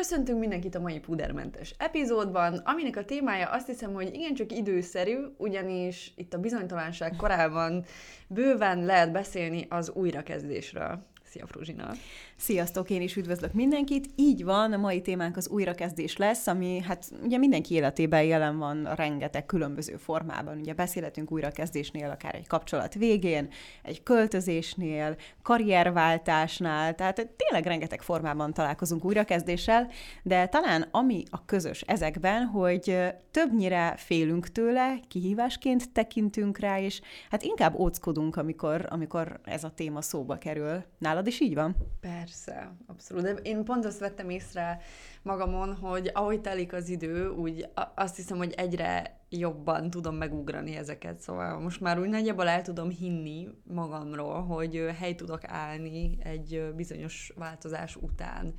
Köszöntünk mindenkit a mai pudermentes epizódban, aminek a témája azt hiszem, hogy igencsak időszerű, ugyanis itt a bizonytalanság korában bőven lehet beszélni az újrakezdésről. Szia, Fruzsina! Sziasztok, én is üdvözlök mindenkit. Így van, a mai témánk az újrakezdés lesz, ami hát ugye mindenki életében jelen van rengeteg különböző formában. Ugye beszélhetünk újrakezdésnél, akár egy kapcsolat végén, egy költözésnél, karrierváltásnál, tehát tényleg rengeteg formában találkozunk újrakezdéssel, de talán ami a közös ezekben, hogy többnyire félünk tőle, kihívásként tekintünk rá, és hát inkább óckodunk, amikor, amikor ez a téma szóba kerül. Nálad is így van? Persze, abszolút. De én pont azt vettem észre magamon, hogy ahogy telik az idő, úgy azt hiszem, hogy egyre jobban tudom megugrani ezeket. Szóval most már úgy nagyjából el tudom hinni magamról, hogy hely tudok állni egy bizonyos változás után.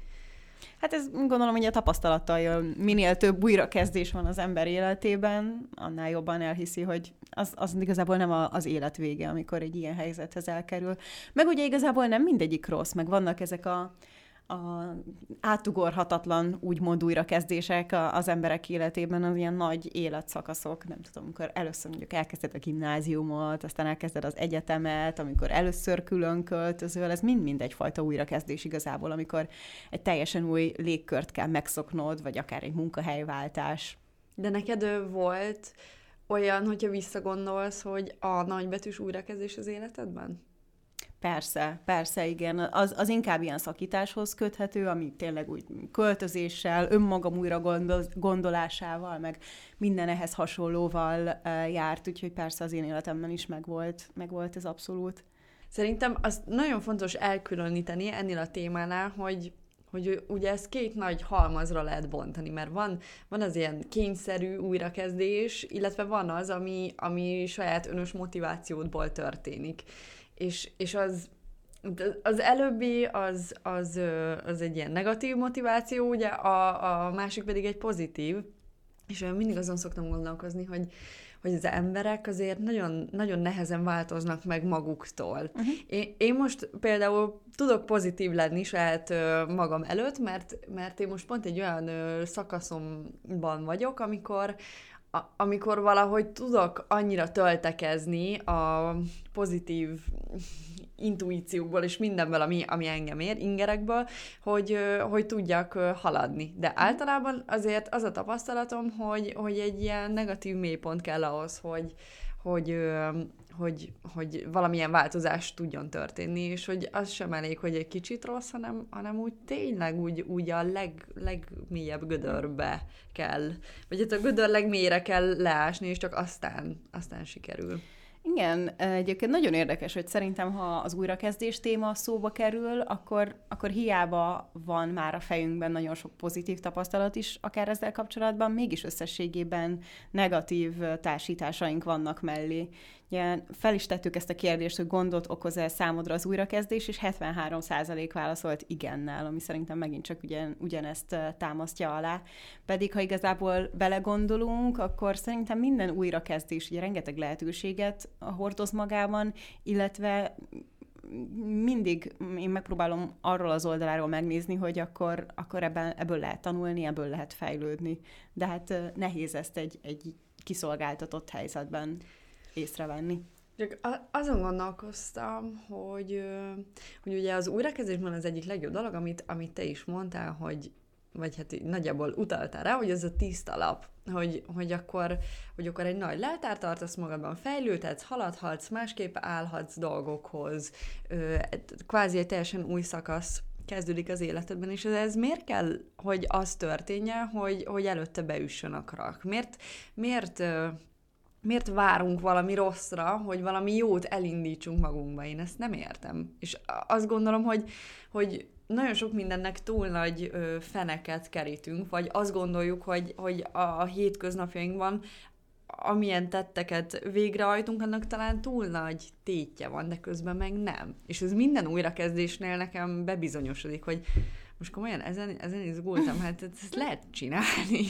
Hát ez gondolom, hogy a tapasztalattal jön. Minél több újrakezdés van az ember életében, annál jobban elhiszi, hogy az, az igazából nem a, az élet vége, amikor egy ilyen helyzethez elkerül. Meg ugye igazából nem mindegyik rossz, meg vannak ezek a a átugorhatatlan úgymond újrakezdések az emberek életében, az ilyen nagy életszakaszok, nem tudom, amikor először mondjuk elkezded a gimnáziumot, aztán elkezded az egyetemet, amikor először külön költözöl, ez mind-mind egyfajta újrakezdés igazából, amikor egy teljesen új légkört kell megszoknod, vagy akár egy munkahelyváltás. De neked volt olyan, hogyha visszagondolsz, hogy a nagybetűs újrakezdés az életedben? Persze, persze, igen. Az, az inkább ilyen szakításhoz köthető, ami tényleg úgy költözéssel, önmagam újra gondol, gondolásával, meg minden ehhez hasonlóval járt, úgyhogy persze az én életemben is megvolt, megvolt ez abszolút. Szerintem az nagyon fontos elkülöníteni ennél a témánál, hogy hogy ugye ezt két nagy halmazra lehet bontani, mert van, van az ilyen kényszerű újrakezdés, illetve van az, ami, ami saját önös motivációdból történik és, és az, az előbbi az, az, az egy ilyen negatív motiváció, ugye, a, a másik pedig egy pozitív, és olyan mindig azon szoktam gondolkozni, hogy, hogy az emberek azért nagyon, nagyon nehezen változnak meg maguktól. Uh-huh. Én, én most például tudok pozitív lenni saját magam előtt, mert, mert én most pont egy olyan szakaszomban vagyok, amikor, amikor valahogy tudok annyira töltekezni a pozitív intuíciókból és mindenből, ami, ami engem ér, ingerekből, hogy, hogy tudjak haladni. De általában azért az a tapasztalatom, hogy, hogy egy ilyen negatív mélypont kell ahhoz, hogy, hogy, hogy, hogy valamilyen változás tudjon történni, és hogy az sem elég, hogy egy kicsit rossz, hanem, hanem úgy tényleg úgy, úgy a leg, legmélyebb gödörbe kell, vagy hát a gödör legmélyre kell leásni, és csak aztán, aztán sikerül. Igen, egyébként nagyon érdekes, hogy szerintem, ha az újrakezdés téma szóba kerül, akkor, akkor hiába van már a fejünkben nagyon sok pozitív tapasztalat is, akár ezzel kapcsolatban, mégis összességében negatív társításaink vannak mellé. Ugye fel is tettük ezt a kérdést, hogy gondot okoz-e számodra az újrakezdés, és 73% válaszolt igennel, ami szerintem megint csak ugyan, ugyanezt támasztja alá. Pedig, ha igazából belegondolunk, akkor szerintem minden újrakezdés ugye rengeteg lehetőséget hordoz magában, illetve mindig én megpróbálom arról az oldaláról megnézni, hogy akkor, akkor ebben, ebből lehet tanulni, ebből lehet fejlődni. De hát nehéz ezt egy, egy kiszolgáltatott helyzetben észrevenni. Csak azon gondolkoztam, hogy, hogy ugye az újrakezdésben az egyik legjobb dolog, amit, amit te is mondtál, hogy vagy hát nagyjából utaltál rá, hogy ez a tiszta lap, hogy, hogy, akkor, hogy akkor egy nagy leltár tartasz magadban, fejlődhetsz, haladhatsz, másképp állhatsz dolgokhoz, kvázi egy teljesen új szakasz kezdődik az életedben, és ez, ez miért kell, hogy az történje, hogy, hogy előtte beüssön a krak? Miért, miért miért várunk valami rosszra, hogy valami jót elindítsunk magunkba? Én ezt nem értem. És azt gondolom, hogy, hogy nagyon sok mindennek túl nagy ö, feneket kerítünk, vagy azt gondoljuk, hogy, hogy a, hétköznapjainkban amilyen tetteket végrehajtunk, annak talán túl nagy tétje van, de közben meg nem. És ez minden újrakezdésnél nekem bebizonyosodik, hogy most komolyan ezen, ezen izgultam, hát ezt lehet csinálni.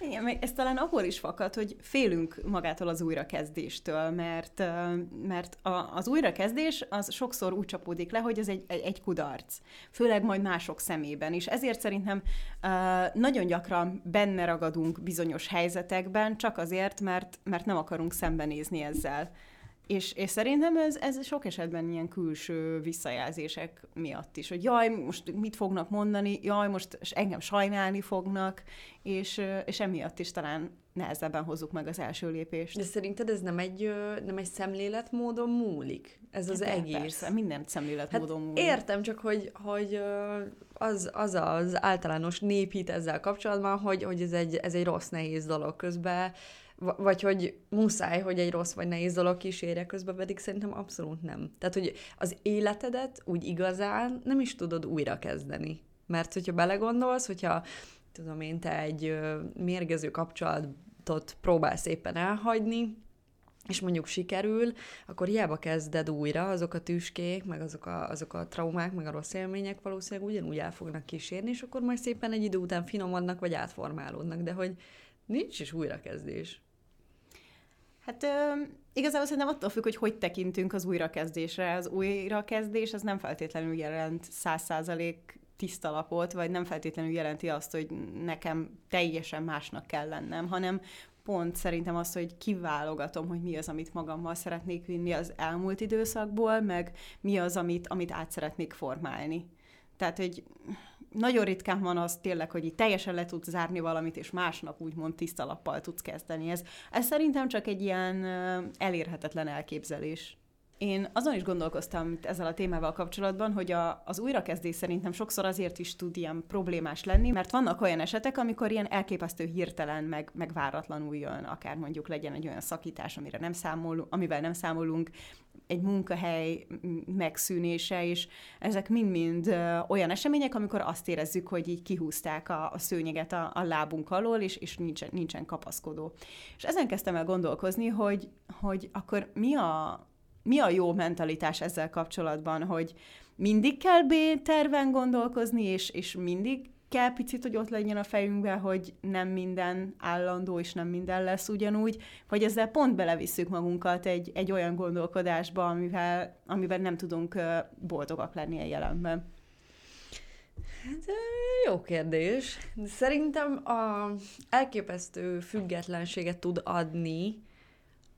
Igen, ez talán abból is fakad, hogy félünk magától az újrakezdéstől, mert, mert az újrakezdés az sokszor úgy csapódik le, hogy ez egy, egy kudarc. Főleg majd mások szemében is. Ezért szerintem nagyon gyakran benne ragadunk bizonyos helyzetekben, csak azért, mert, mert nem akarunk szembenézni ezzel. És, és szerintem ez, ez sok esetben ilyen külső visszajelzések miatt is, hogy jaj, most mit fognak mondani, jaj, most engem sajnálni fognak, és, és emiatt is talán nehezebben hozzuk meg az első lépést. De szerinted ez nem egy, nem egy szemléletmódon múlik? Ez az De egész? Persze, minden szemléletmódon hát múlik. Értem, csak hogy, hogy az, az az általános néphit ezzel kapcsolatban, hogy, hogy ez, egy, ez egy rossz, nehéz dolog közben, vagy hogy muszáj, hogy egy rossz vagy nehéz dolog kísérje közben, pedig szerintem abszolút nem. Tehát, hogy az életedet úgy igazán nem is tudod újra kezdeni. Mert hogyha belegondolsz, hogyha tudom én, te egy mérgező kapcsolatot próbálsz éppen elhagyni, és mondjuk sikerül, akkor hiába kezded újra, azok a tüskék, meg azok a, azok a traumák, meg a rossz élmények valószínűleg ugyanúgy el fognak kísérni, és akkor majd szépen egy idő után finomodnak, vagy átformálódnak, de hogy nincs is újrakezdés. Hát ö, igazából szerintem attól függ, hogy hogy tekintünk az újrakezdésre. Az újrakezdés az nem feltétlenül jelent száz százalék tiszta lapot, vagy nem feltétlenül jelenti azt, hogy nekem teljesen másnak kell lennem, hanem pont szerintem az, hogy kiválogatom, hogy mi az, amit magammal szeretnék vinni az elmúlt időszakból, meg mi az, amit, amit át szeretnék formálni. Tehát, hogy nagyon ritkán van az tényleg, hogy így teljesen le tudsz zárni valamit, és másnap úgymond tiszta lappal tudsz kezdeni. Ez, ez szerintem csak egy ilyen elérhetetlen elképzelés. Én azon is gondolkoztam ezzel a témával kapcsolatban, hogy a, az újrakezdés szerintem sokszor azért is tud ilyen problémás lenni, mert vannak olyan esetek, amikor ilyen elképesztő hirtelen, meg, meg jön, akár mondjuk legyen egy olyan szakítás, amire nem számol, amivel nem számolunk, egy munkahely megszűnése, és ezek mind-mind olyan események, amikor azt érezzük, hogy így kihúzták a, a szőnyeget a, a lábunk alól, és, és nincsen, nincsen kapaszkodó. És ezen kezdtem el gondolkozni, hogy, hogy akkor mi a, mi a jó mentalitás ezzel kapcsolatban, hogy mindig kell B-terven gondolkozni, és, és mindig kell picit, hogy ott legyen a fejünkben, hogy nem minden állandó, és nem minden lesz ugyanúgy, vagy ezzel pont belevisszük magunkat egy, egy olyan gondolkodásba, amivel, amiben nem tudunk boldogak lenni a jelenben. Hát jó kérdés. Szerintem a elképesztő függetlenséget tud adni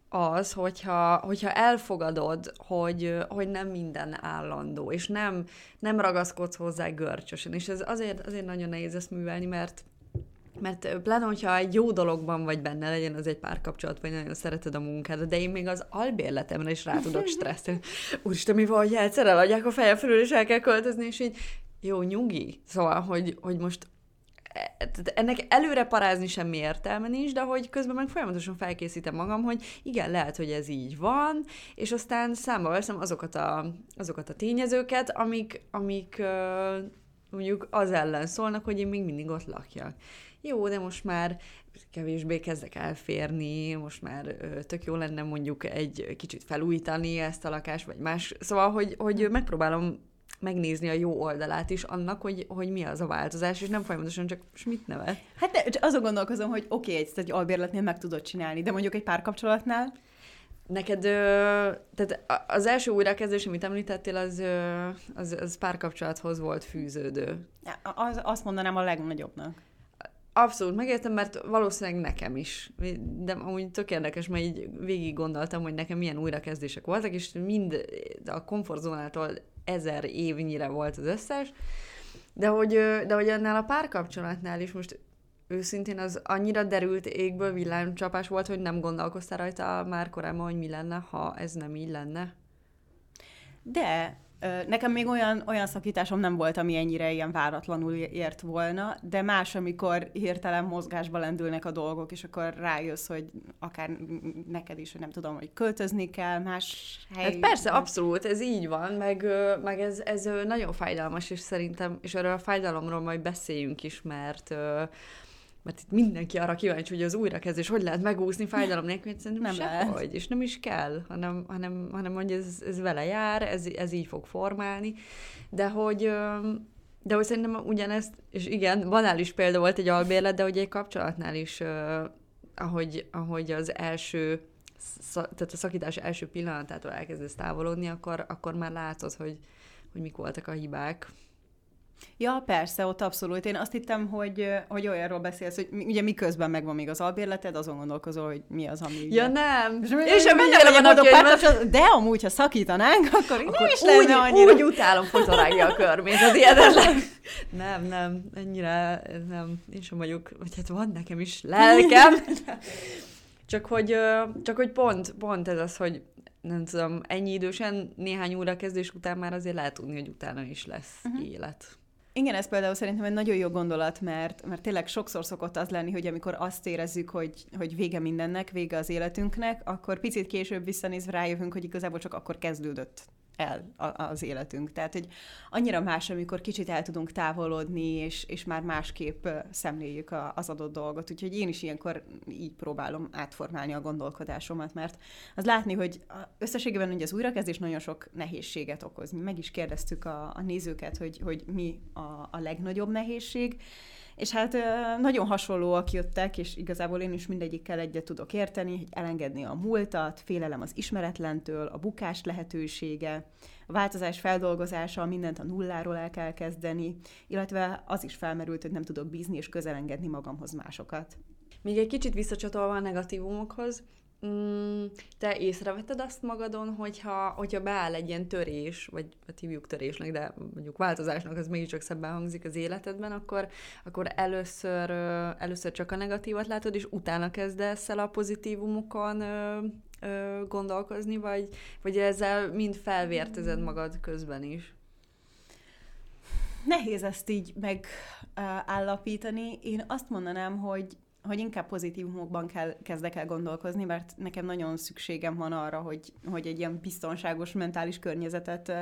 az, hogyha, hogyha elfogadod, hogy, hogy nem minden állandó, és nem, nem ragaszkodsz hozzá görcsösen. És ez azért, azért nagyon nehéz ezt művelni, mert mert pláne, hogyha egy jó dologban vagy benne, legyen az egy párkapcsolat, vagy nagyon szereted a munkádat, de én még az albérletemre is rá tudok stresszelni. Úristen, mi van, hogy egyszer eladják a feje fölül, és el kell költözni, és így jó, nyugi. Szóval, hogy, hogy most ennek előre parázni semmi értelme nincs, de hogy közben meg folyamatosan felkészítem magam, hogy igen, lehet, hogy ez így van, és aztán számba veszem azokat a, azokat a tényezőket, amik, amik mondjuk az ellen szólnak, hogy én még mindig ott lakjak. Jó, de most már kevésbé kezdek elférni, most már tök jó lenne mondjuk egy kicsit felújítani ezt a lakást, vagy más. Szóval, hogy, hogy megpróbálom megnézni a jó oldalát is annak, hogy, hogy mi az a változás, és nem folyamatosan csak mit nevet. Hát de, azon gondolkozom, hogy oké, okay, egy, egy albérletnél meg tudod csinálni, de mondjuk egy párkapcsolatnál Neked, ö, tehát az első újrakezdés, amit említettél, az, ö, az, az párkapcsolathoz volt fűződő. Az, azt mondanám a legnagyobbnak. Abszolút megértem, mert valószínűleg nekem is. De amúgy tök érdekes, mert így végig gondoltam, hogy nekem milyen újrakezdések voltak, és mind a komfortzónától ezer évnyire volt az összes, de hogy, de hogy annál a párkapcsolatnál is most őszintén az annyira derült égből villámcsapás volt, hogy nem gondolkoztál rajta már korábban, hogy mi lenne, ha ez nem így lenne? De Nekem még olyan, olyan szakításom nem volt, ami ennyire ilyen váratlanul ért volna, de más, amikor hirtelen mozgásba lendülnek a dolgok, és akkor rájössz, hogy akár neked is, hogy nem tudom, hogy költözni kell más hely. Hát persze, abszolút, ez így van, meg, meg ez, ez nagyon fájdalmas, és szerintem, és erről a fájdalomról majd beszéljünk is, mert mert itt mindenki arra kíváncsi, hogy az újrakezdés hogy lehet megúszni fájdalom nélkül, szerintem nem sehogy, lehet. és nem is kell, hanem, hanem, hanem hogy ez, ez vele jár, ez, ez így fog formálni, de hogy, de hogy szerintem ugyanezt, és igen, banális példa volt egy albérlet, de hogy egy kapcsolatnál is, ahogy, ahogy az első, tehát a szakítás első pillanatától elkezdesz távolodni, akkor, akkor már látod, hogy, hogy mik voltak a hibák. Ja, persze, ott abszolút. Én azt hittem, hogy, hogy olyanról beszélsz, hogy ugye miközben megvan még az albérleted, azon gondolkozol, hogy mi az, ami... Ja, nem. És, és sem mennyire van a párkapcsolat, de amúgy, ha szakítanánk, akkor, akkor nem is lenne úgy, annyira. Úgy utálom fotorágja a körmét, az ilyetetlen. nem, nem, ennyire nem. Én sem vagyok, vagy hát van nekem is lelkem. Csak hogy, csak hogy pont, pont ez az, hogy nem tudom, ennyi idősen, néhány óra kezdés után már azért lehet tudni, hogy utána is lesz uh-huh. élet. Igen, ez például szerintem egy nagyon jó gondolat, mert, mert tényleg sokszor szokott az lenni, hogy amikor azt érezzük, hogy, hogy vége mindennek, vége az életünknek, akkor picit később visszanézve rájövünk, hogy igazából csak akkor kezdődött el az életünk. Tehát, hogy annyira más, amikor kicsit el tudunk távolodni, és, és már másképp szemléljük a, az adott dolgot. Úgyhogy én is ilyenkor így próbálom átformálni a gondolkodásomat, mert az látni, hogy összességében ugye az újrakezdés nagyon sok nehézséget okoz. Mi meg is kérdeztük a, a nézőket, hogy, hogy mi a, a legnagyobb nehézség, és hát nagyon hasonlóak jöttek, és igazából én is mindegyikkel egyet tudok érteni, hogy elengedni a múltat, félelem az ismeretlentől, a bukás lehetősége, a változás feldolgozása, mindent a nulláról el kell kezdeni, illetve az is felmerült, hogy nem tudok bízni és közelengedni magamhoz másokat. Még egy kicsit visszacsatolva a negatívumokhoz, Mm, te észrevetted azt magadon, hogyha, hogyha beáll egy ilyen törés, vagy hát hívjuk törésnek, de mondjuk változásnak, az mégiscsak szebben hangzik az életedben, akkor, akkor először, először csak a negatívat látod, és utána kezdesz el a pozitívumokon gondolkozni, vagy, vagy ezzel mind felvértezed magad közben is? Nehéz ezt így megállapítani. Én azt mondanám, hogy hogy inkább pozitívumokban kell, kezdek el gondolkozni, mert nekem nagyon szükségem van arra, hogy, hogy egy ilyen biztonságos mentális környezetet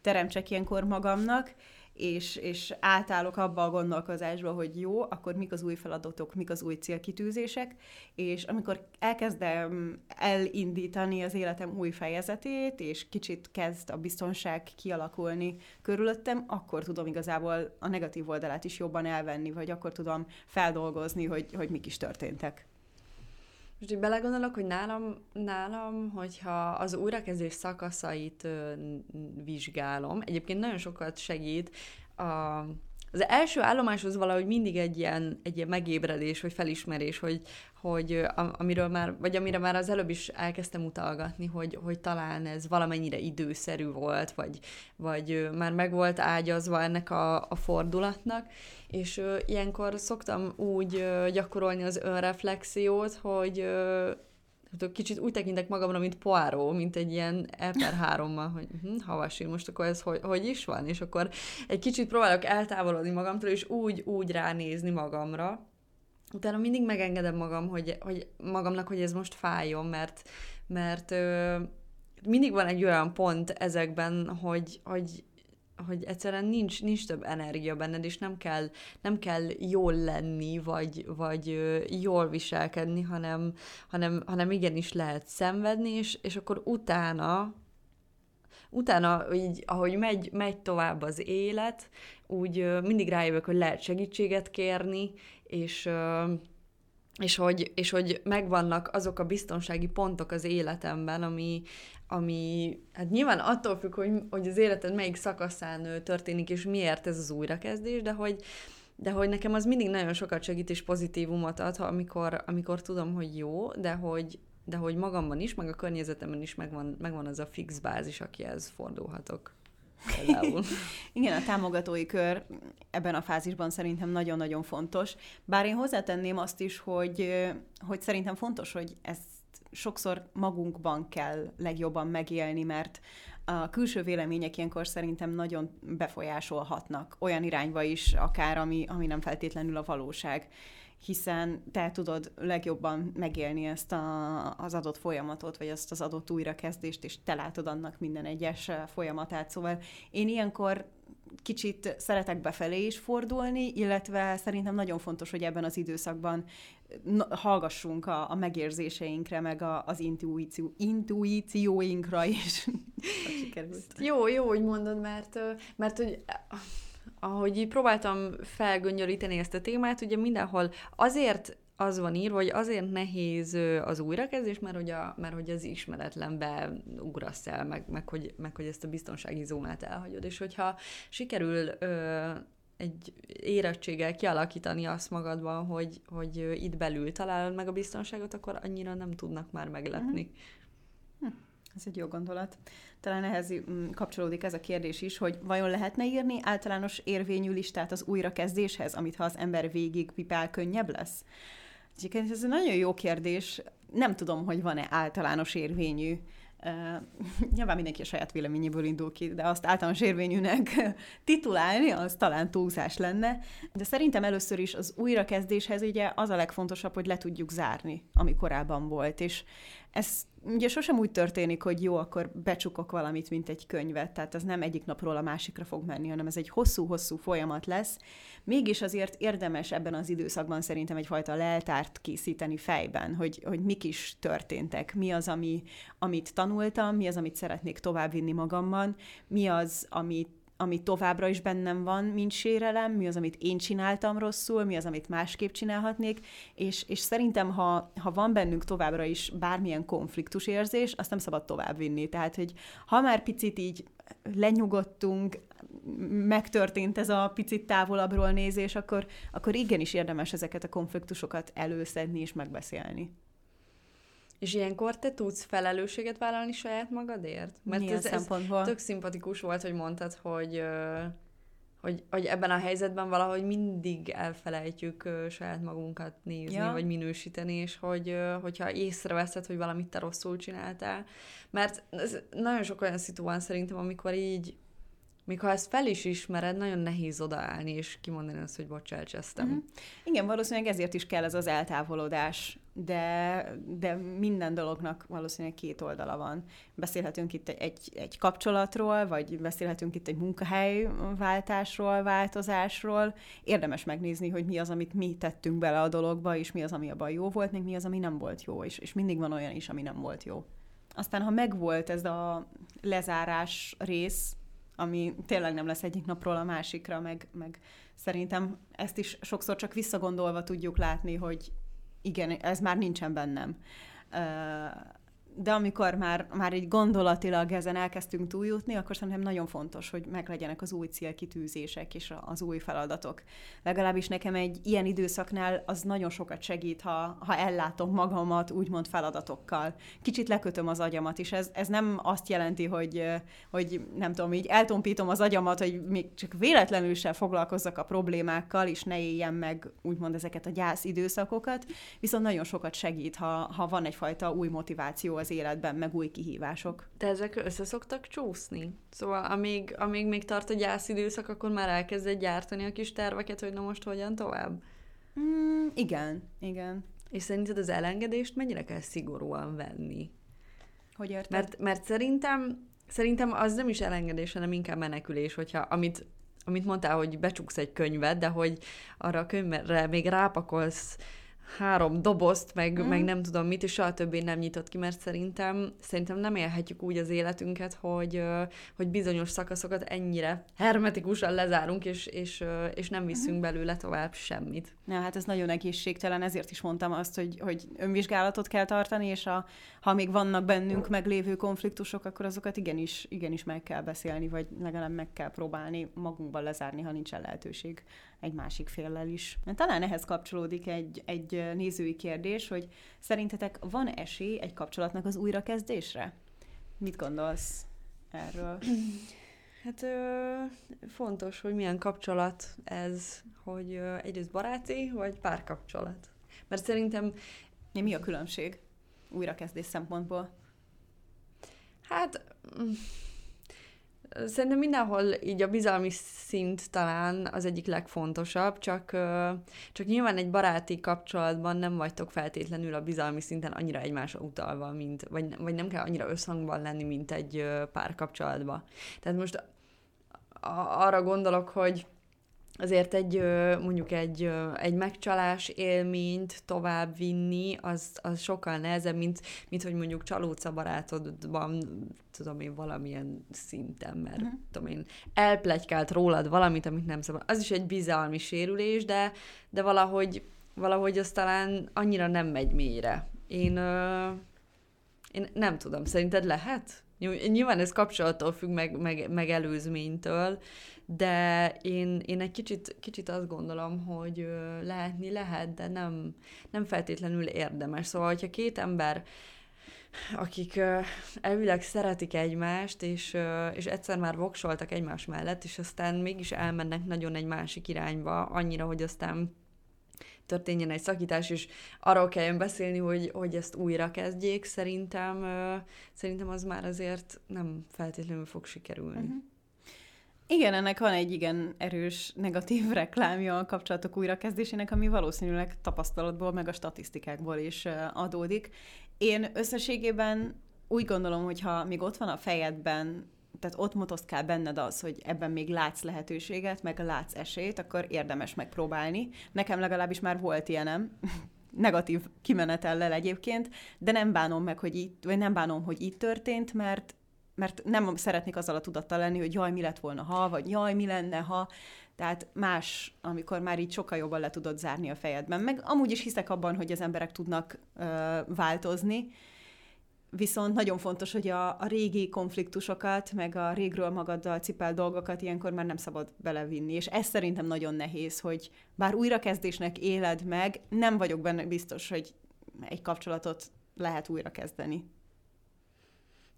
teremtsek ilyenkor magamnak, és, és átállok abba a gondolkozásba, hogy jó, akkor mik az új feladatok, mik az új célkitűzések, és amikor elkezdem elindítani az életem új fejezetét, és kicsit kezd a biztonság kialakulni körülöttem, akkor tudom igazából a negatív oldalát is jobban elvenni, vagy akkor tudom feldolgozni, hogy, hogy mik is történtek. Most így belegondolok, hogy nálam, nálam hogyha az újrakezdés szakaszait vizsgálom, egyébként nagyon sokat segít a az első állomáshoz valahogy mindig egy ilyen, egy ilyen megébredés, vagy felismerés, hogy, hogy amiről már, vagy amire már az előbb is elkezdtem utalgatni, hogy, hogy talán ez valamennyire időszerű volt, vagy, vagy már meg volt ágyazva ennek a, a fordulatnak, és ilyenkor szoktam úgy gyakorolni az önreflexiót, hogy ö, kicsit úgy tekintek magamra, mint poáró, mint egy ilyen per hárommal, hogy hm, havasi, most akkor ez hogy, hogy is van? És akkor egy kicsit próbálok eltávolodni magamtól, és úgy, úgy ránézni magamra. Utána mindig megengedem magam, hogy, hogy magamnak, hogy ez most fájjon, mert, mert ö, mindig van egy olyan pont ezekben, hogy, hogy hogy egyszerűen nincs, nincs több energia benned, és nem kell, nem kell jól lenni, vagy, vagy jól viselkedni, hanem, hanem, hanem igenis lehet szenvedni, és, és akkor utána, utána, így, ahogy megy, megy tovább az élet, úgy mindig rájövök, hogy lehet segítséget kérni, és és hogy, és hogy megvannak azok a biztonsági pontok az életemben, ami, ami hát nyilván attól függ, hogy, hogy az életed melyik szakaszán történik, és miért ez az újrakezdés, de hogy, de hogy nekem az mindig nagyon sokat segít és pozitívumot ad, amikor, amikor tudom, hogy jó, de hogy, de hogy magamban is, meg a környezetemben is megvan, megvan az a fix bázis, akihez fordulhatok. Igen, a támogatói kör ebben a fázisban szerintem nagyon-nagyon fontos. Bár én hozzátenném azt is, hogy, hogy szerintem fontos, hogy ezt sokszor magunkban kell legjobban megélni, mert a külső vélemények ilyenkor szerintem nagyon befolyásolhatnak olyan irányba is, akár ami, ami nem feltétlenül a valóság hiszen te tudod legjobban megélni ezt a, az adott folyamatot, vagy ezt az adott újrakezdést, és te látod annak minden egyes folyamatát. Szóval én ilyenkor kicsit szeretek befelé is fordulni, illetve szerintem nagyon fontos, hogy ebben az időszakban hallgassunk a, a megérzéseinkre, meg a, az intuíció, intuícióinkra is. jó, jó, hogy mondod, mert, mert hogy ahogy így próbáltam felgöngyölíteni ezt a témát, ugye mindenhol azért az van írva, hogy azért nehéz az újrakezdés, mert hogy, a, mert hogy az ismeretlenbe ugrasz el, meg, meg, hogy, meg hogy ezt a biztonsági zónát elhagyod. És hogyha sikerül ö, egy érettséggel kialakítani azt magadban, hogy, hogy itt belül találod meg a biztonságot, akkor annyira nem tudnak már meglepni. Mm-hmm. Ez egy jó gondolat. Talán ehhez mm, kapcsolódik ez a kérdés is, hogy vajon lehetne írni általános érvényű listát az újrakezdéshez, amit ha az ember végig pipál, könnyebb lesz? Egyébként ez egy nagyon jó kérdés. Nem tudom, hogy van-e általános érvényű Uh, nyilván mindenki a saját véleményéből indul ki, de azt általános érvényűnek titulálni, az talán túlzás lenne. De szerintem először is az újrakezdéshez ugye az a legfontosabb, hogy le tudjuk zárni, ami korábban volt. És ez ugye sosem úgy történik, hogy jó, akkor becsukok valamit, mint egy könyvet, tehát ez nem egyik napról a másikra fog menni, hanem ez egy hosszú-hosszú folyamat lesz. Mégis azért érdemes ebben az időszakban szerintem egyfajta leltárt készíteni fejben, hogy, hogy mik is történtek, mi az, ami, amit tanultam, mi az, amit szeretnék továbbvinni magamban, mi az, amit ami továbbra is bennem van, mint sérelem, mi az, amit én csináltam rosszul, mi az, amit másképp csinálhatnék, és, és szerintem, ha, ha van bennünk továbbra is bármilyen konfliktus érzés, azt nem szabad továbbvinni. Tehát, hogy ha már picit így lenyugodtunk, megtörtént ez a picit távolabbról nézés, akkor, akkor igenis érdemes ezeket a konfliktusokat előszedni és megbeszélni. És ilyenkor te tudsz felelősséget vállalni saját magadért? Mert Milyen ez, szempontból? ez tök szimpatikus volt, hogy mondtad, hogy, hogy, hogy ebben a helyzetben valahogy mindig elfelejtjük saját magunkat nézni, ja. vagy minősíteni, és hogy, hogyha észreveszed, hogy valamit te rosszul csináltál. Mert ez nagyon sok olyan szitu van szerintem, amikor így még ha ezt fel is ismered, nagyon nehéz odaállni és kimondani azt, hogy bocs, elcsesztem. Mm-hmm. Igen, valószínűleg ezért is kell ez az eltávolodás, de, de minden dolognak valószínűleg két oldala van. Beszélhetünk itt egy, egy kapcsolatról, vagy beszélhetünk itt egy munkahelyváltásról, változásról. Érdemes megnézni, hogy mi az, amit mi tettünk bele a dologba, és mi az, ami abban jó volt, még mi az, ami nem volt jó, és, és mindig van olyan is, ami nem volt jó. Aztán, ha megvolt ez a lezárás rész, ami tényleg nem lesz egyik napról a másikra, meg, meg szerintem ezt is sokszor csak visszagondolva tudjuk látni, hogy igen, ez már nincsen bennem de amikor már, már egy gondolatilag ezen elkezdtünk túljutni, akkor szerintem nagyon fontos, hogy meglegyenek az új célkitűzések és az új feladatok. Legalábbis nekem egy ilyen időszaknál az nagyon sokat segít, ha, ha ellátom magamat úgymond feladatokkal. Kicsit lekötöm az agyamat, és ez, ez nem azt jelenti, hogy, hogy nem tudom, így eltompítom az agyamat, hogy még csak véletlenül sem foglalkozzak a problémákkal, és ne éljem meg úgymond ezeket a gyász időszakokat, viszont nagyon sokat segít, ha, ha van egyfajta új motiváció az életben, meg új kihívások. De ezek össze szoktak csúszni? Szóval amíg, amíg még tart a gyászidőszak, akkor már elkezded gyártani a kis terveket, hogy na most hogyan tovább? Mm, igen, igen. És szerinted az elengedést mennyire kell szigorúan venni? Hogy érted? Mert, mert szerintem, szerintem az nem is elengedés, hanem inkább menekülés, hogyha amit, amit mondtál, hogy becsuksz egy könyvet, de hogy arra a könyvre még rápakolsz három dobozt, meg, mm. meg nem tudom mit, és soha többé nem nyitott ki, mert szerintem, szerintem nem élhetjük úgy az életünket, hogy, hogy bizonyos szakaszokat ennyire hermetikusan lezárunk, és, és, és nem viszünk mm. belőle tovább semmit. Na, hát ez nagyon egészségtelen, ezért is mondtam azt, hogy, hogy önvizsgálatot kell tartani, és a, ha még vannak bennünk meglévő konfliktusok, akkor azokat igenis, igenis meg kell beszélni, vagy legalább meg kell próbálni magunkban lezárni, ha nincs lehetőség egy másik féllel is. Talán ehhez kapcsolódik egy, egy nézői kérdés, hogy szerintetek van esély egy kapcsolatnak az újrakezdésre? Mit gondolsz erről? Hát ö, fontos, hogy milyen kapcsolat ez, hogy ö, egyrészt baráti, vagy párkapcsolat. Mert szerintem... Mi a különbség újrakezdés szempontból? Hát Szerintem mindenhol így a bizalmi szint talán az egyik legfontosabb, csak, csak nyilván egy baráti kapcsolatban nem vagytok feltétlenül a bizalmi szinten annyira egymásra utalva, mint, vagy, vagy nem kell annyira összhangban lenni, mint egy párkapcsolatban. Tehát most arra gondolok, hogy azért egy mondjuk egy, egy megcsalás élményt tovább vinni, az, az sokkal nehezebb, mint, mint hogy mondjuk csalódsz a barátodban, tudom én, valamilyen szinten, mert uh-huh. tudom én, elplegykált rólad valamit, amit nem szabad. Az is egy bizalmi sérülés, de, de valahogy, valahogy az talán annyira nem megy mélyre. Én, ö, én nem tudom, szerinted lehet? Nyilván ez kapcsolattól függ, meg, meg, meg előzménytől, de én, én egy kicsit, kicsit azt gondolom, hogy lehetni lehet, de nem, nem feltétlenül érdemes. Szóval, hogyha két ember akik elvileg szeretik egymást, és, és egyszer már voksoltak egymás mellett, és aztán mégis elmennek nagyon egy másik irányba, annyira, hogy aztán történjen egy szakítás, és arról kelljen beszélni, hogy, hogy ezt újra kezdjék, szerintem, szerintem az már azért nem feltétlenül fog sikerülni. Uh-huh. Igen, ennek van egy igen erős negatív reklámja a kapcsolatok újrakezdésének, ami valószínűleg tapasztalatból, meg a statisztikákból is adódik. Én összességében úgy gondolom, hogy ha még ott van a fejedben, tehát ott motoszkál benned az, hogy ebben még látsz lehetőséget, meg látsz esélyt, akkor érdemes megpróbálni. Nekem legalábbis már volt ilyenem, negatív kimenetellel egyébként, de nem bánom meg, hogy így, vagy nem bánom, hogy így történt, mert mert nem szeretnék azzal a tudattal lenni, hogy jaj, mi lett volna ha, vagy jaj, mi lenne ha. Tehát más, amikor már így sokkal jobban le tudod zárni a fejedben. Meg amúgy is hiszek abban, hogy az emberek tudnak ö, változni, viszont nagyon fontos, hogy a, a régi konfliktusokat, meg a régről magaddal cipel dolgokat ilyenkor már nem szabad belevinni. És ez szerintem nagyon nehéz, hogy bár újrakezdésnek éled meg, nem vagyok benne biztos, hogy egy kapcsolatot lehet újrakezdeni.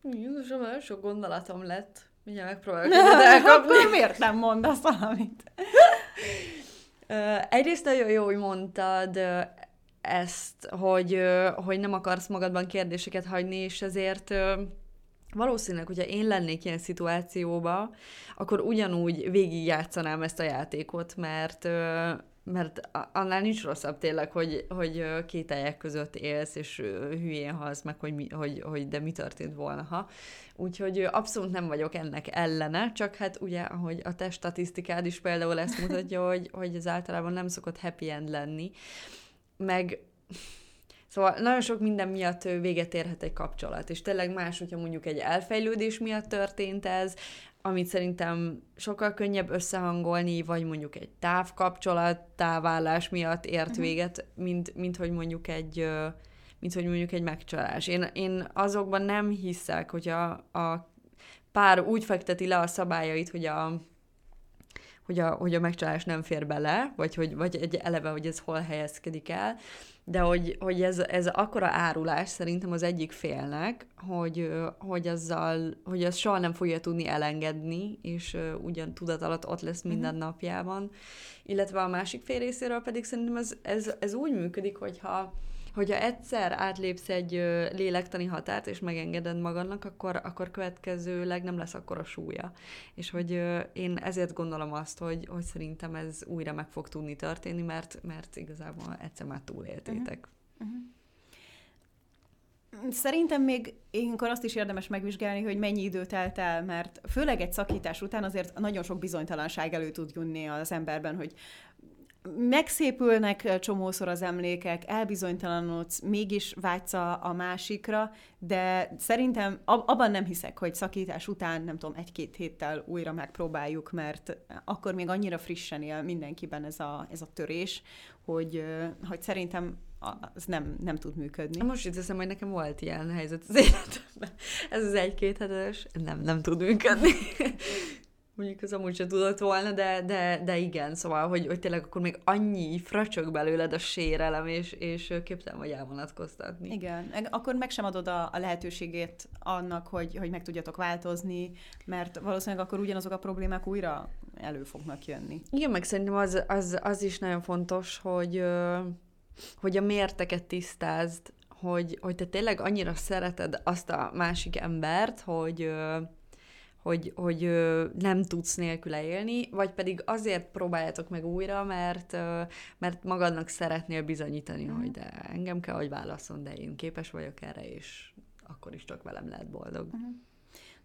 Jézusom, nagyon sok gondolatom lett. Mindjárt megpróbálok elkapni. Miért nem mondasz valamit? Egyrészt nagyon jó, hogy mondtad ezt, hogy, hogy nem akarsz magadban kérdéseket hagyni, és ezért valószínűleg, hogyha én lennék ilyen szituációba, akkor ugyanúgy végigjátszanám ezt a játékot, mert mert annál nincs rosszabb tényleg, hogy, hogy két között élsz, és hülyén halsz meg, hogy, mi, hogy, hogy de mi történt volna, ha. Úgyhogy abszolút nem vagyok ennek ellene, csak hát ugye, ahogy a te statisztikád is például ezt mutatja, hogy, hogy ez általában nem szokott happy end lenni. Meg Szóval nagyon sok minden miatt véget érhet egy kapcsolat, és tényleg más, hogyha mondjuk egy elfejlődés miatt történt ez, amit szerintem sokkal könnyebb összehangolni, vagy mondjuk egy távkapcsolat, távvállás miatt ért uh-huh. véget, mint, mint hogy mondjuk egy mint hogy mondjuk egy megcsalás. Én, én azokban nem hiszek, hogy a, a pár úgy fekteti le a szabályait, hogy a, hogy a, hogy a megcsalás nem fér bele, vagy, hogy, vagy egy eleve, hogy ez hol helyezkedik el, de hogy, hogy ez, ez akkora árulás szerintem az egyik félnek, hogy, hogy azzal, hogy az soha nem fogja tudni elengedni, és ugyan tudat alatt ott lesz mhm. minden uh-huh. napjában. Illetve a másik fél részéről pedig szerintem ez, ez, ez úgy működik, hogyha hogyha egyszer átlépsz egy lélektani határt, és megengeded magadnak, akkor, akkor következőleg nem lesz akkor a súlya. És hogy én ezért gondolom azt, hogy, hogy szerintem ez újra meg fog tudni történni, mert, mert igazából egyszer már túléltétek. Uh-huh. Uh-huh. Szerintem még ilyenkor azt is érdemes megvizsgálni, hogy mennyi idő telt el, mert főleg egy szakítás után azért nagyon sok bizonytalanság elő tud jönni az emberben, hogy megszépülnek csomószor az emlékek, elbizonytalanodsz, mégis vágysz a, a másikra, de szerintem abban nem hiszek, hogy szakítás után, nem tudom, egy-két héttel újra megpróbáljuk, mert akkor még annyira frissen él mindenkiben ez a, ez a törés, hogy, hogy szerintem az nem, nem tud működni. Most itt hiszem, hogy nekem volt ilyen helyzet az életemben. Ez az egy-két hetes, nem, nem tud működni. Mondjuk az amúgy sem tudott volna, de, de, de igen, szóval, hogy, hogy tényleg akkor még annyi fröcsög belőled a sérelem, és, és képtelen vagy elvonatkoztatni. Igen, akkor meg sem adod a, a lehetőségét annak, hogy, hogy meg tudjatok változni, mert valószínűleg akkor ugyanazok a problémák újra elő fognak jönni. Igen, meg szerintem az, az, az is nagyon fontos, hogy, hogy a mérteket tisztázd, hogy, hogy te tényleg annyira szereted azt a másik embert, hogy hogy, hogy nem tudsz nélküle élni, vagy pedig azért próbáljátok meg újra, mert, mert magadnak szeretnél bizonyítani, mm. hogy de engem kell, hogy válaszol, de én képes vagyok erre, és akkor is csak velem lehet boldog. Mm.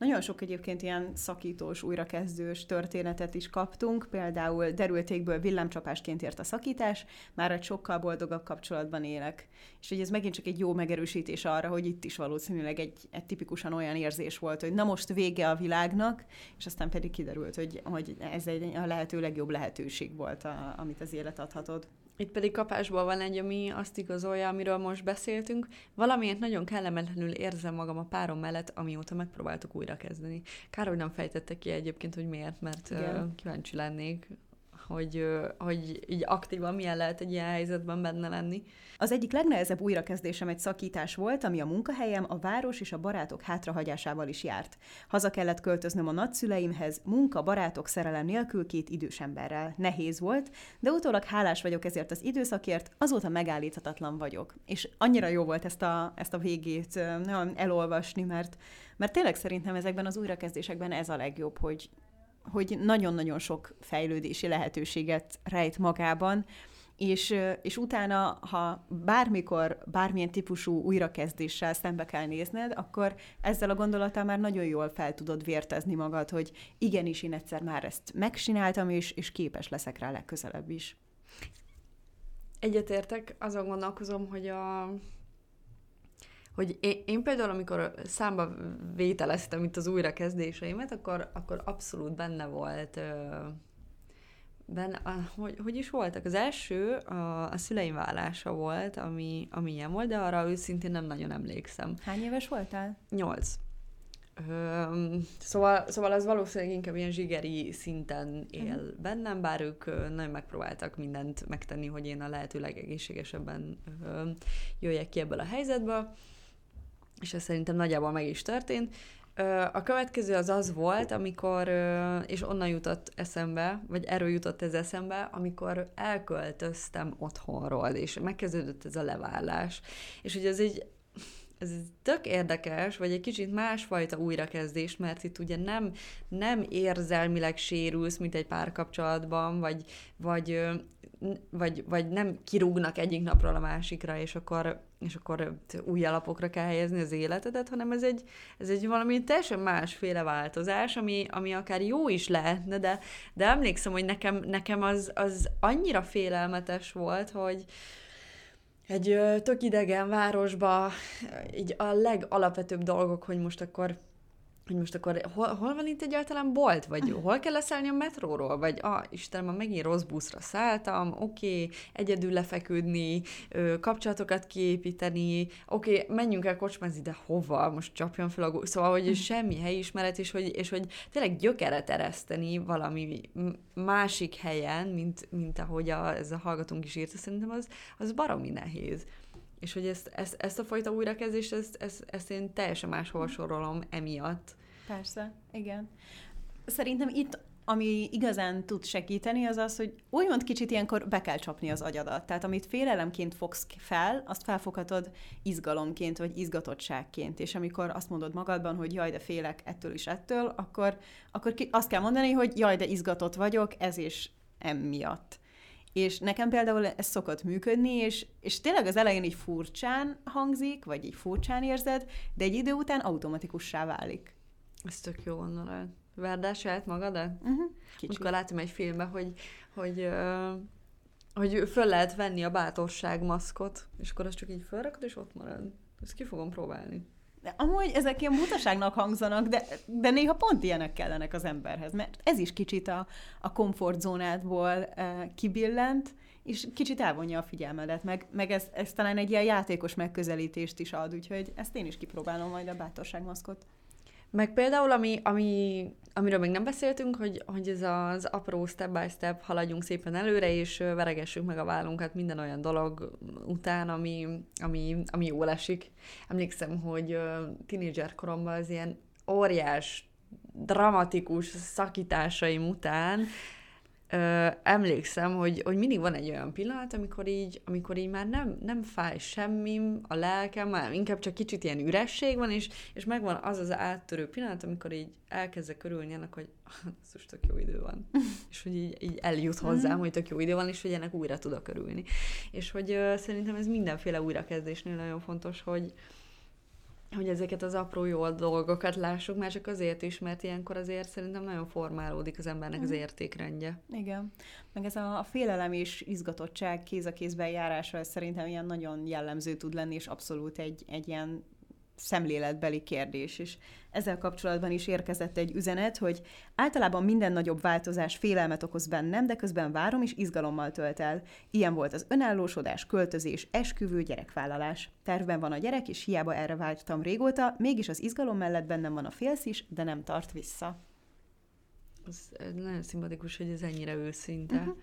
Nagyon sok egyébként ilyen szakítós, újrakezdős történetet is kaptunk, például derültékből villámcsapásként ért a szakítás, már egy sokkal boldogabb kapcsolatban élek. És hogy ez megint csak egy jó megerősítés arra, hogy itt is valószínűleg egy, egy tipikusan olyan érzés volt, hogy na most vége a világnak, és aztán pedig kiderült, hogy, hogy ez egy a lehető legjobb lehetőség volt, a, amit az élet adhatod. Itt pedig kapásból van egy, ami azt igazolja, amiről most beszéltünk. Valamiért nagyon kellemetlenül érzem magam a párom mellett, amióta megpróbáltuk újra kezdeni. Kár, hogy nem fejtette ki egyébként, hogy miért, mert Igen. kíváncsi lennék, hogy, hogy így aktívan milyen lehet egy ilyen helyzetben benne lenni. Az egyik legnehezebb újrakezdésem egy szakítás volt, ami a munkahelyem, a város és a barátok hátrahagyásával is járt. Haza kellett költöznöm a nagyszüleimhez, munka, barátok, szerelem nélkül két idős emberrel. Nehéz volt, de utólag hálás vagyok ezért az időszakért, azóta megállíthatatlan vagyok. És annyira jó volt ezt a, ezt a végét elolvasni, mert, mert tényleg szerintem ezekben az újrakezdésekben ez a legjobb, hogy, hogy nagyon-nagyon sok fejlődési lehetőséget rejt magában, és, és utána, ha bármikor bármilyen típusú újrakezdéssel szembe kell nézned, akkor ezzel a gondolattal már nagyon jól fel tudod vértezni magad, hogy igenis, én egyszer már ezt megcsináltam, és, és képes leszek rá legközelebb is. Egyetértek, azon gondolkozom, hogy a hogy én, én például, amikor számba vételeztem itt az újrakezdéseimet, akkor, akkor abszolút benne volt benne, hogy, hogy is voltak? Az első a, a szüleim vállása volt, ami, ami ilyen volt, de arra őszintén nem nagyon emlékszem. Hány éves voltál? Nyolc. Ö, szóval, szóval az valószínűleg inkább ilyen zsigeri szinten él uh-huh. bennem, bár ők nagyon megpróbáltak mindent megtenni, hogy én a lehető legegészségesebben ö, jöjjek ki ebből a helyzetből, és ez szerintem nagyjából meg is történt. A következő az az volt, amikor, és onnan jutott eszembe, vagy erről jutott ez eszembe, amikor elköltöztem otthonról, és megkezdődött ez a leválás. És hogy ez egy ez tök érdekes, vagy egy kicsit másfajta újrakezdés, mert itt ugye nem, nem érzelmileg sérülsz, mint egy párkapcsolatban, vagy, vagy, vagy, vagy nem kirúgnak egyik napról a másikra, és akkor, és akkor új alapokra kell helyezni az életedet, hanem ez egy, ez egy valami teljesen másféle változás, ami, ami akár jó is lehetne, de, de emlékszem, hogy nekem, nekem az, az annyira félelmetes volt, hogy, egy tök idegen városba, így a legalapvetőbb dolgok, hogy most akkor hogy most akkor hol, hol van itt egyáltalán bolt, vagy hol kell leszállni a metróról, vagy ah, Istenem, megint rossz buszra szálltam, oké, okay, egyedül lefeküdni, kapcsolatokat kiépíteni, oké, okay, menjünk el kocsmázni, de hova, most csapjon fel a gó... Szóval, hogy hm. semmi helyismeret, és hogy, és hogy tényleg gyökeret ereszteni valami másik helyen, mint, mint ahogy a, ez a hallgatónk is írta, szerintem az, az baromi nehéz. És hogy ezt, ezt, ezt a fajta újrakezdést, ezt, ezt, ezt én teljesen máshol sorolom emiatt. Persze, igen. Szerintem itt ami igazán tud segíteni, az az, hogy úgymond kicsit ilyenkor be kell csapni az agyadat. Tehát amit félelemként fogsz fel, azt felfoghatod izgalomként, vagy izgatottságként. És amikor azt mondod magadban, hogy jaj, de félek ettől is ettől, akkor, akkor azt kell mondani, hogy jaj, de izgatott vagyok, ez is emiatt. És nekem például ez szokott működni, és, és tényleg az elején így furcsán hangzik, vagy így furcsán érzed, de egy idő után automatikussá válik. Ez tök jó gondolat. Verd el saját magadat? Uh-huh. Amikor látom egy filmben, hogy, hogy, uh, hogy föl lehet venni a bátorság maszkot, és akkor az csak így felrakod, és ott marad. Ezt ki fogom próbálni. De amúgy ezek ilyen butaságnak hangzanak, de, de néha pont ilyenek kellenek az emberhez, mert ez is kicsit a, a komfortzónádból e, kibillent, és kicsit elvonja a figyelmedet, meg, meg ez, ez talán egy ilyen játékos megközelítést is ad, úgyhogy ezt én is kipróbálom majd a bátorságmaszkot. Meg például, ami, ami, amiről még nem beszéltünk, hogy, hogy ez az apró step by step haladjunk szépen előre, és veregessük meg a vállunkat minden olyan dolog után, ami, ami, ami jól esik. Emlékszem, hogy tínédzser koromban az ilyen óriás, dramatikus szakításaim után ö, emlékszem, hogy, hogy mindig van egy olyan pillanat, amikor így, amikor így már nem, nem fáj semmi a lelkem, már inkább csak kicsit ilyen üresség van, és, és megvan az az áttörő pillanat, amikor így elkezdek körülni ennek, hogy most tök jó idő van. és hogy így, így eljut hozzám, hogy tök jó idő van, és hogy ennek újra tudok örülni. És hogy ö, szerintem ez mindenféle újrakezdésnél nagyon fontos, hogy, hogy ezeket az apró jó dolgokat lássuk, már csak azért is, mert ilyenkor azért szerintem nagyon formálódik az embernek az mhm. értékrendje. Igen. Meg ez a, a félelem és izgatottság kéz a kézben járása, ez szerintem ilyen nagyon jellemző tud lenni, és abszolút egy, egy ilyen szemléletbeli kérdés, és ezzel kapcsolatban is érkezett egy üzenet, hogy általában minden nagyobb változás félelmet okoz bennem, de közben várom és izgalommal tölt el. Ilyen volt az önállósodás, költözés, esküvő, gyerekvállalás. Tervben van a gyerek, és hiába erre vágytam régóta, mégis az izgalom mellett bennem van a félsz is, de nem tart vissza. Ez nagyon szimpatikus, hogy ez ennyire őszinte. Uh-huh.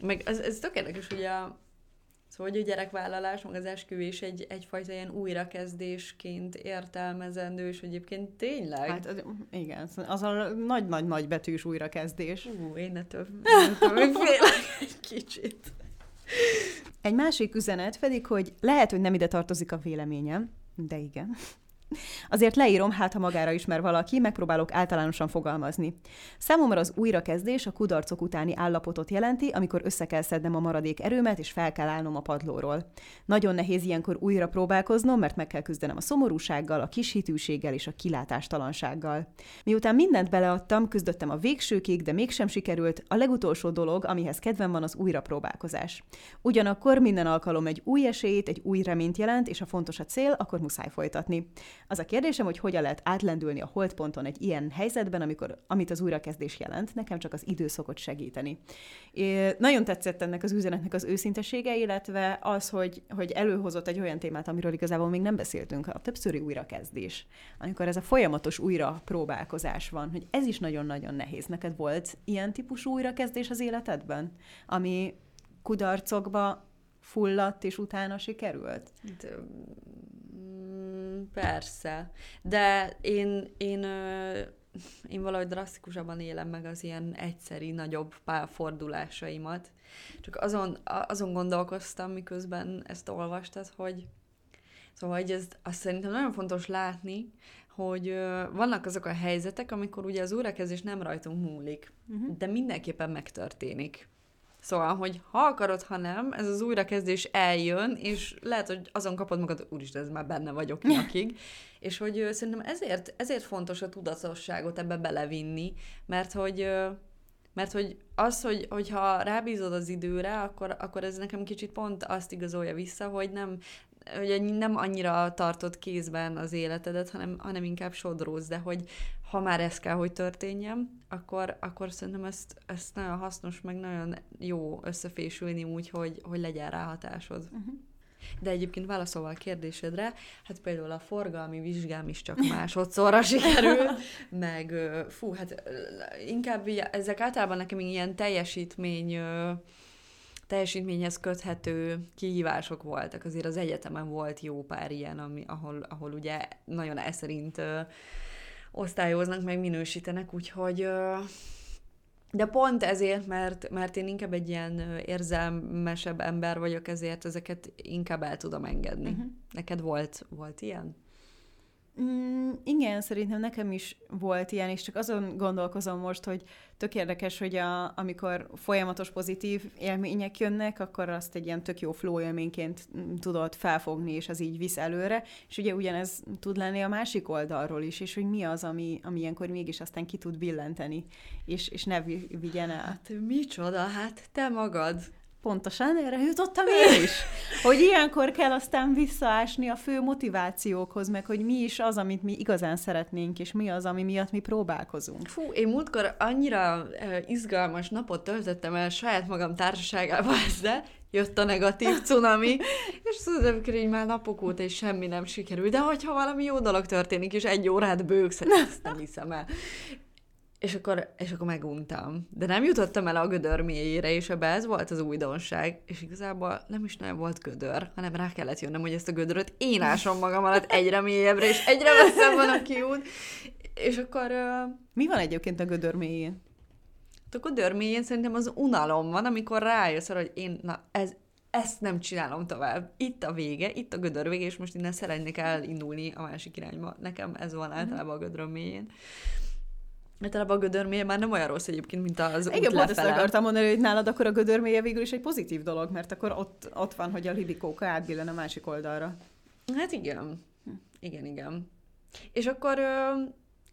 Meg ez, ez tök érdekes, hogy a, Szóval, hogy a gyerekvállalás, meg az esküvés egy, egyfajta ilyen újrakezdésként értelmezendő, és egyébként tényleg. Hát az, igen, az a nagy-nagy-nagy betűs újrakezdés. Ú, én ne több még félek egy kicsit. Egy másik üzenet pedig, hogy lehet, hogy nem ide tartozik a véleményem, de igen. Azért leírom, hát ha magára ismer valaki, megpróbálok általánosan fogalmazni. Számomra az újrakezdés a kudarcok utáni állapotot jelenti, amikor össze kell szednem a maradék erőmet, és fel kell állnom a padlóról. Nagyon nehéz ilyenkor újra próbálkoznom, mert meg kell küzdenem a szomorúsággal, a kishitűséggel és a kilátástalansággal. Miután mindent beleadtam, küzdöttem a végsőkig, de mégsem sikerült, a legutolsó dolog, amihez kedvem van, az újrapróbálkozás. Ugyanakkor minden alkalom egy új esélyt, egy új reményt jelent, és a fontos a cél, akkor muszáj folytatni. Az a kérdésem, hogy hogyan lehet átlendülni a holdponton egy ilyen helyzetben, amikor, amit az újrakezdés jelent, nekem csak az idő szokott segíteni. É, nagyon tetszett ennek az üzenetnek az őszintesége, illetve az, hogy, hogy előhozott egy olyan témát, amiről igazából még nem beszéltünk, a többszöri újrakezdés. Amikor ez a folyamatos újra próbálkozás van, hogy ez is nagyon-nagyon nehéz. Neked volt ilyen típusú újrakezdés az életedben, ami kudarcokba fulladt, és utána sikerült? De hát, persze. De én, én, én valahogy drasztikusabban élem meg az ilyen egyszeri, nagyobb pálfordulásaimat. Csak azon, azon gondolkoztam, miközben ezt olvastad, hogy Szóval, hogy ez azt szerintem nagyon fontos látni, hogy vannak azok a helyzetek, amikor ugye az újrakezdés nem rajtunk múlik, uh-huh. de mindenképpen megtörténik. Szóval, hogy ha akarod, ha nem, ez az újrakezdés eljön, és lehet, hogy azon kapod magad, úristen, ez már benne vagyok nyakig, és hogy szerintem ezért, ezért fontos a tudatosságot ebbe belevinni, mert hogy mert hogy az, hogy, hogyha rábízod az időre, akkor, akkor ez nekem kicsit pont azt igazolja vissza, hogy nem, hogy nem annyira tartod kézben az életedet, hanem, hanem inkább sodróz, de hogy ha már ez kell, hogy történjen, akkor, akkor szerintem ezt, ezt nagyon hasznos, meg nagyon jó összefésülni úgy, hogy, hogy legyen rá hatásod. Uh-huh. De egyébként válaszolva a kérdésedre, hát például a forgalmi vizsgám is csak másodszorra sikerül, meg fú, hát inkább ezek általában nekem ilyen teljesítmény teljesítményhez köthető kihívások voltak. Azért az egyetemen volt jó pár ilyen, ami, ahol, ahol ugye nagyon e szerint osztályoznak, meg minősítenek, úgyhogy de pont ezért, mert, mert én inkább egy ilyen érzelmesebb ember vagyok, ezért ezeket inkább el tudom engedni. Uh-huh. Neked volt, volt ilyen? Mm, igen, szerintem nekem is volt ilyen, és csak azon gondolkozom most, hogy tök érdekes, hogy a, amikor folyamatos pozitív élmények jönnek, akkor azt egy ilyen tök jó flow élményként mm, tudod felfogni, és az így visz előre, és ugye ugyanez tud lenni a másik oldalról is, és hogy mi az, ami, ami ilyenkor mégis aztán ki tud billenteni, és, és ne vigyen el. Hát micsoda, hát te magad. Pontosan erre jutottam én is. Hogy ilyenkor kell aztán visszaásni a fő motivációkhoz, meg hogy mi is az, amit mi igazán szeretnénk, és mi az, ami miatt mi próbálkozunk. Fú, én múltkor annyira izgalmas napot töltöttem el saját magam társaságával ezzel, jött a negatív cunami, és tudod, amikor így már napok óta és semmi nem sikerül, de hogyha valami jó dolog történik, és egy órát bőgsz, ezt nem hiszem el. És akkor, és akkor meguntam. De nem jutottam el a gödör mélyére, és ebbe ez volt az újdonság. És igazából nem is nagyon volt gödör, hanem rá kellett jönnöm, hogy ezt a gödöröt én ásom magam alatt egyre mélyebbre, és egyre messzebb van a kiút. És akkor... Mi van egyébként a gödör mélyén? Hát a gödör mélyén szerintem az unalom van, amikor rájössz hogy én, na, ez, ezt nem csinálom tovább. Itt a vége, itt a gödör vége, és most innen szeretnék elindulni a másik irányba. Nekem ez van általában a gödör mélyén. Általában a gödörmélye már nem olyan rossz egyébként, mint az Igen, pont ezt akartam mondani, hogy nálad akkor a gödörmélye végül is egy pozitív dolog, mert akkor ott, ott van, hogy a libikóka átbillen a másik oldalra. Hát igen. Igen, igen. És akkor,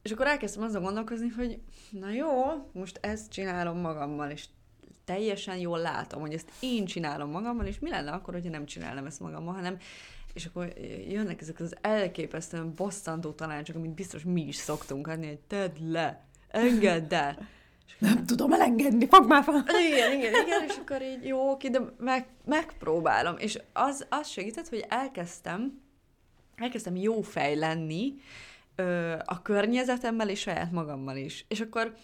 és akkor elkezdtem azon gondolkozni, hogy na jó, most ezt csinálom magammal, és teljesen jól látom, hogy ezt én csinálom magammal, és mi lenne akkor, hogyha nem csinálnám ezt magammal, hanem és akkor jönnek ezek az elképesztően bosszantó tanácsok, amit biztos mi is szoktunk adni, hogy tedd le, engedd el. Nem tudom elengedni, fog már fel. Igen, igen, igen, és akkor így jó, oké, de meg, megpróbálom. És az, az segített, hogy elkezdtem, elkezdtem jó fej lenni ö, a környezetemmel és saját magammal is. És akkor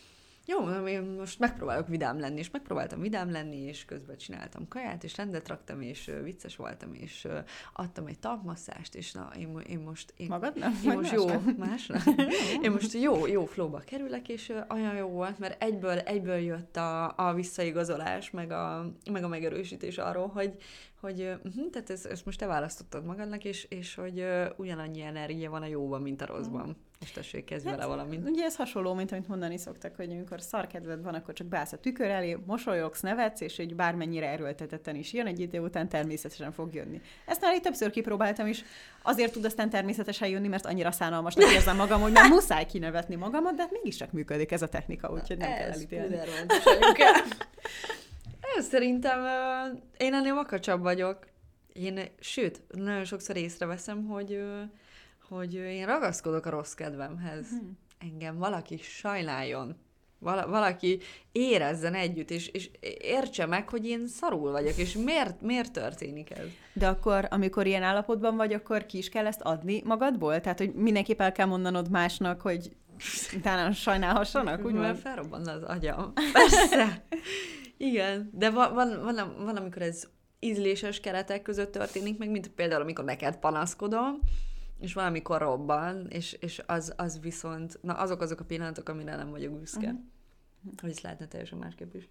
jó, mondom, én most megpróbálok vidám lenni, és megpróbáltam vidám lenni, és közben csináltam kaját, és rendet raktam, és vicces voltam, és adtam egy tapmasszást, és na, én, én most... Én, Magadnak? Én most jó, másra? én most jó, jó flóba kerülek, és olyan jó volt, mert egyből, egyből jött a, a visszaigazolás, meg a, meg a megerősítés arról, hogy, hogy uh, tehát ezt, ezt most te választottad magadnak, és, és hogy uh, ugyanannyi energia van a jóban, mint a rosszban. Mm. És tessék, kezdj hát, vele valamit. Ugye ez hasonló, mint amit mondani szoktak, hogy amikor szarkedved van, akkor csak beállsz a tükör elé, mosolyogsz, nevetsz, és egy bármennyire erőltetetten is jön, egy idő után természetesen fog jönni. Ezt már itt többször kipróbáltam is. Azért tud aztán természetesen jönni, mert annyira szánalmasnak érzem magam, hogy már muszáj kinevetni magamat, de hát mégiscsak működik ez a technika, úgyhogy nem ez kell elítélni. Ez szerintem én ennél makacsabb vagyok. Én, sőt, nagyon sokszor észreveszem, hogy hogy én ragaszkodok a rossz kedvemhez. Hmm. Engem valaki sajnáljon. Val- valaki érezzen együtt, és, és értse meg, hogy én szarul vagyok, és miért, miért történik ez. De akkor, amikor ilyen állapotban vagy, akkor ki is kell ezt adni magadból? Tehát, hogy mindenképp el kell mondanod másnak, hogy utána sajnálhassanak, úgy van? Felrobban az agyam. Persze. Igen, de van, van, van, van, amikor ez ízléses keretek között történik, meg mint például, amikor neked panaszkodom, és valamikor robban, és, és az, az viszont, na azok azok a pillanatok, amire nem vagyok büszke. Uh-huh. Hogy is lehetne teljesen másképp is.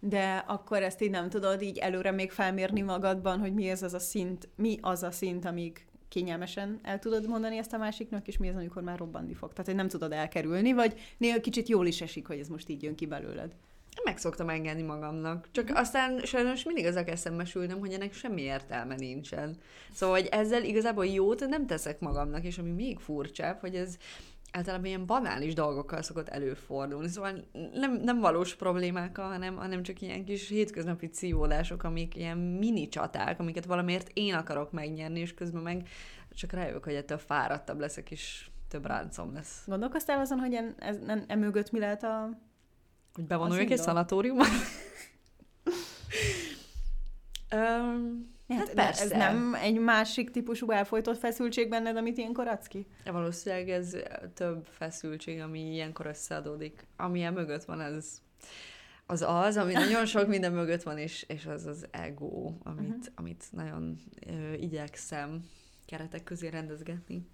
De akkor ezt így nem tudod így előre még felmérni magadban, hogy mi ez az a szint, mi az a szint, amíg kényelmesen el tudod mondani ezt a másiknak, és mi az, amikor már robbanni fog. Tehát, hogy nem tudod elkerülni, vagy néha kicsit jól is esik, hogy ez most így jön ki belőled meg szoktam engedni magamnak. Csak mm. aztán sajnos mindig az a szembesülnem, hogy ennek semmi értelme nincsen. Szóval, hogy ezzel igazából jót nem teszek magamnak, és ami még furcsább, hogy ez általában ilyen banális dolgokkal szokott előfordulni. Szóval nem, nem valós problémákkal, hanem, hanem csak ilyen kis hétköznapi szívódások, amik ilyen mini csaták, amiket valamiért én akarok megnyerni, és közben meg csak rájövök, hogy ettől fáradtabb leszek, és több ráncom lesz. Gondolkoztál azon, hogy en, ez, emögött mi lehet a hogy bevonuljak egy szanatóriumba? um, hát, hát persze. Ez nem egy másik típusú elfolytott feszültség benned, amit ilyenkor adsz ki? Valószínűleg ez több feszültség, ami ilyenkor összeadódik. Amilyen mögött van, ez az az, ami nagyon sok minden mögött van, és, és az az ego, amit, uh-huh. amit nagyon ö, igyekszem keretek közé rendezgetni.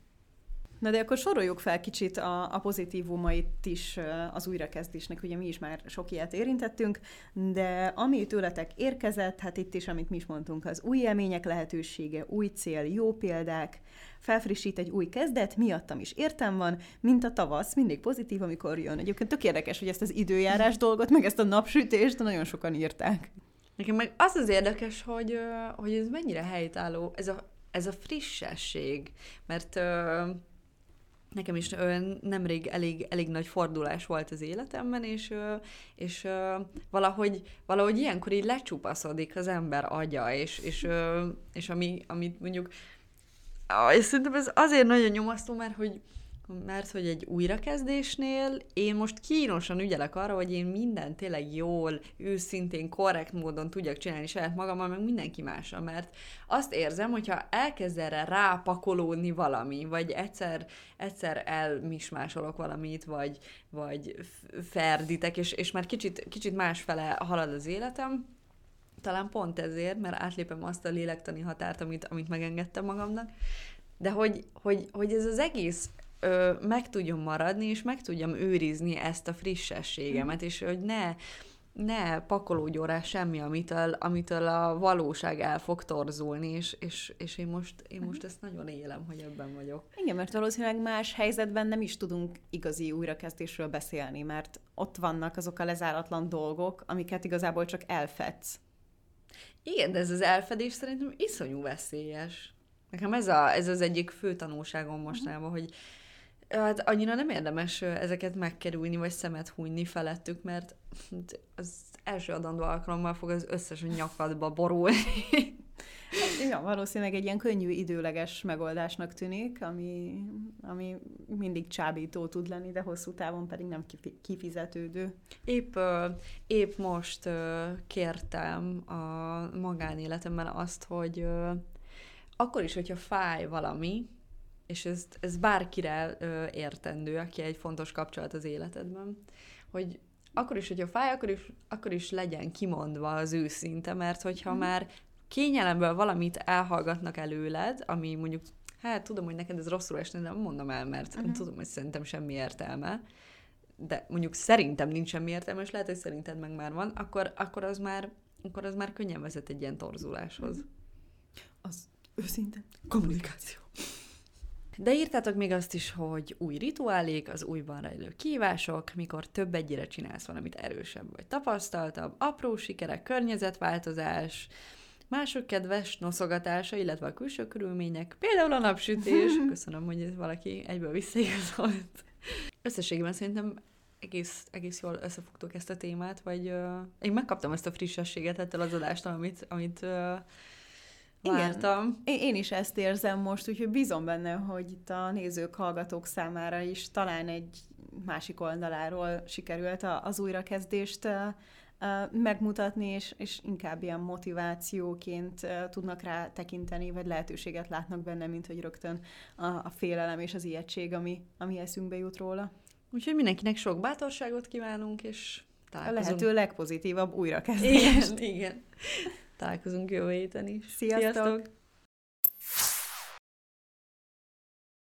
Na de akkor soroljuk fel kicsit a, a pozitívumait is az újrakezdésnek, ugye mi is már sok ilyet érintettünk, de ami tőletek érkezett, hát itt is, amit mi is mondtunk, az új élmények lehetősége, új cél, jó példák, felfrissít egy új kezdet, miattam is értem van, mint a tavasz, mindig pozitív, amikor jön. Egyébként tök érdekes, hogy ezt az időjárás dolgot, meg ezt a napsütést nagyon sokan írták. Nekem meg az az érdekes, hogy, hogy ez mennyire helytálló, ez a, ez a frissesség, mert nekem is nemrég elég, elég nagy fordulás volt az életemben, és, és valahogy, valahogy ilyenkor így lecsupaszodik az ember agya, és, és, és ami, amit mondjuk, és szerintem ez azért nagyon nyomasztó, mert hogy mert hogy egy újrakezdésnél én most kínosan ügyelek arra, hogy én mindent tényleg jól, őszintén, korrekt módon tudjak csinálni saját magammal, meg mindenki mással, mert azt érzem, hogyha elkezd erre rápakolódni valami, vagy egyszer, egyszer elmismásolok valamit, vagy, vagy ferdítek, és, és már kicsit, kicsit másfele halad az életem, talán pont ezért, mert átlépem azt a lélektani határt, amit, amit megengedtem magamnak, de hogy, hogy, hogy ez az egész ö, meg tudjon maradni, és meg tudjam őrizni ezt a frissességemet, és hogy ne, ne pakolódjon rá semmi, amitől, amitől a valóság el fog torzulni, és, és, és én, most, én most ezt nagyon élem, hogy ebben vagyok. Igen, mert valószínűleg más helyzetben nem is tudunk igazi újrakezdésről beszélni, mert ott vannak azok a lezáratlan dolgok, amiket igazából csak elfedsz. Igen, de ez az elfedés szerintem iszonyú veszélyes. Nekem ez, a, ez az egyik fő tanulságom mostanában, hogy hát annyira nem érdemes ezeket megkerülni, vagy szemet hunyni felettük, mert az első adandó alkalommal fog az összes nyakadba borulni. Hát, ja, valószínűleg egy ilyen könnyű, időleges megoldásnak tűnik, ami, ami mindig csábító tud lenni, de hosszú távon pedig nem kifizetődő. Épp, épp most kértem a magánéletemben azt, hogy akkor is, hogyha fáj valami, és ez, ez bárkire értendő, aki egy fontos kapcsolat az életedben, hogy akkor is, hogyha fáj, akkor is, akkor is legyen kimondva az őszinte, mert hogyha mm. már kényelemből valamit elhallgatnak előled, ami mondjuk, hát tudom, hogy neked ez rosszul esne, de nem mondom el, mert uh-huh. tudom, hogy szerintem semmi értelme, de mondjuk szerintem nincs semmi értelme, és lehet, hogy szerinted meg már van, akkor, akkor, az, már, akkor az már könnyen vezet egy ilyen torzuláshoz. Uh-huh. Az őszinte kommunikáció. De írtátok még azt is, hogy új rituálék, az újban rejlő kívások, mikor több egyére csinálsz valamit erősebb vagy tapasztaltabb, apró sikerek, környezetváltozás, mások kedves noszogatása, illetve a külső körülmények, például a napsütés. Köszönöm, hogy ez valaki egyből visszaigazolt. Összességében szerintem egész, egész jól összefogtuk ezt a témát, vagy uh, én megkaptam ezt a frissességet ettől az adástól, amit, amit uh, vártam. Igen, én is ezt érzem most, úgyhogy bízom benne, hogy itt a nézők, hallgatók számára is talán egy másik oldaláról sikerült az újrakezdést megmutatni, és, és inkább ilyen motivációként tudnak rá tekinteni, vagy lehetőséget látnak benne, mint hogy rögtön a, a félelem és az ijegység, ami, ami eszünkbe jut róla. Úgyhogy mindenkinek sok bátorságot kívánunk, és találkozunk. A lehető legpozitívabb újrakezdést. Igen, igen. Találkozunk jövő héten is. Sziasztok! Sziasztok!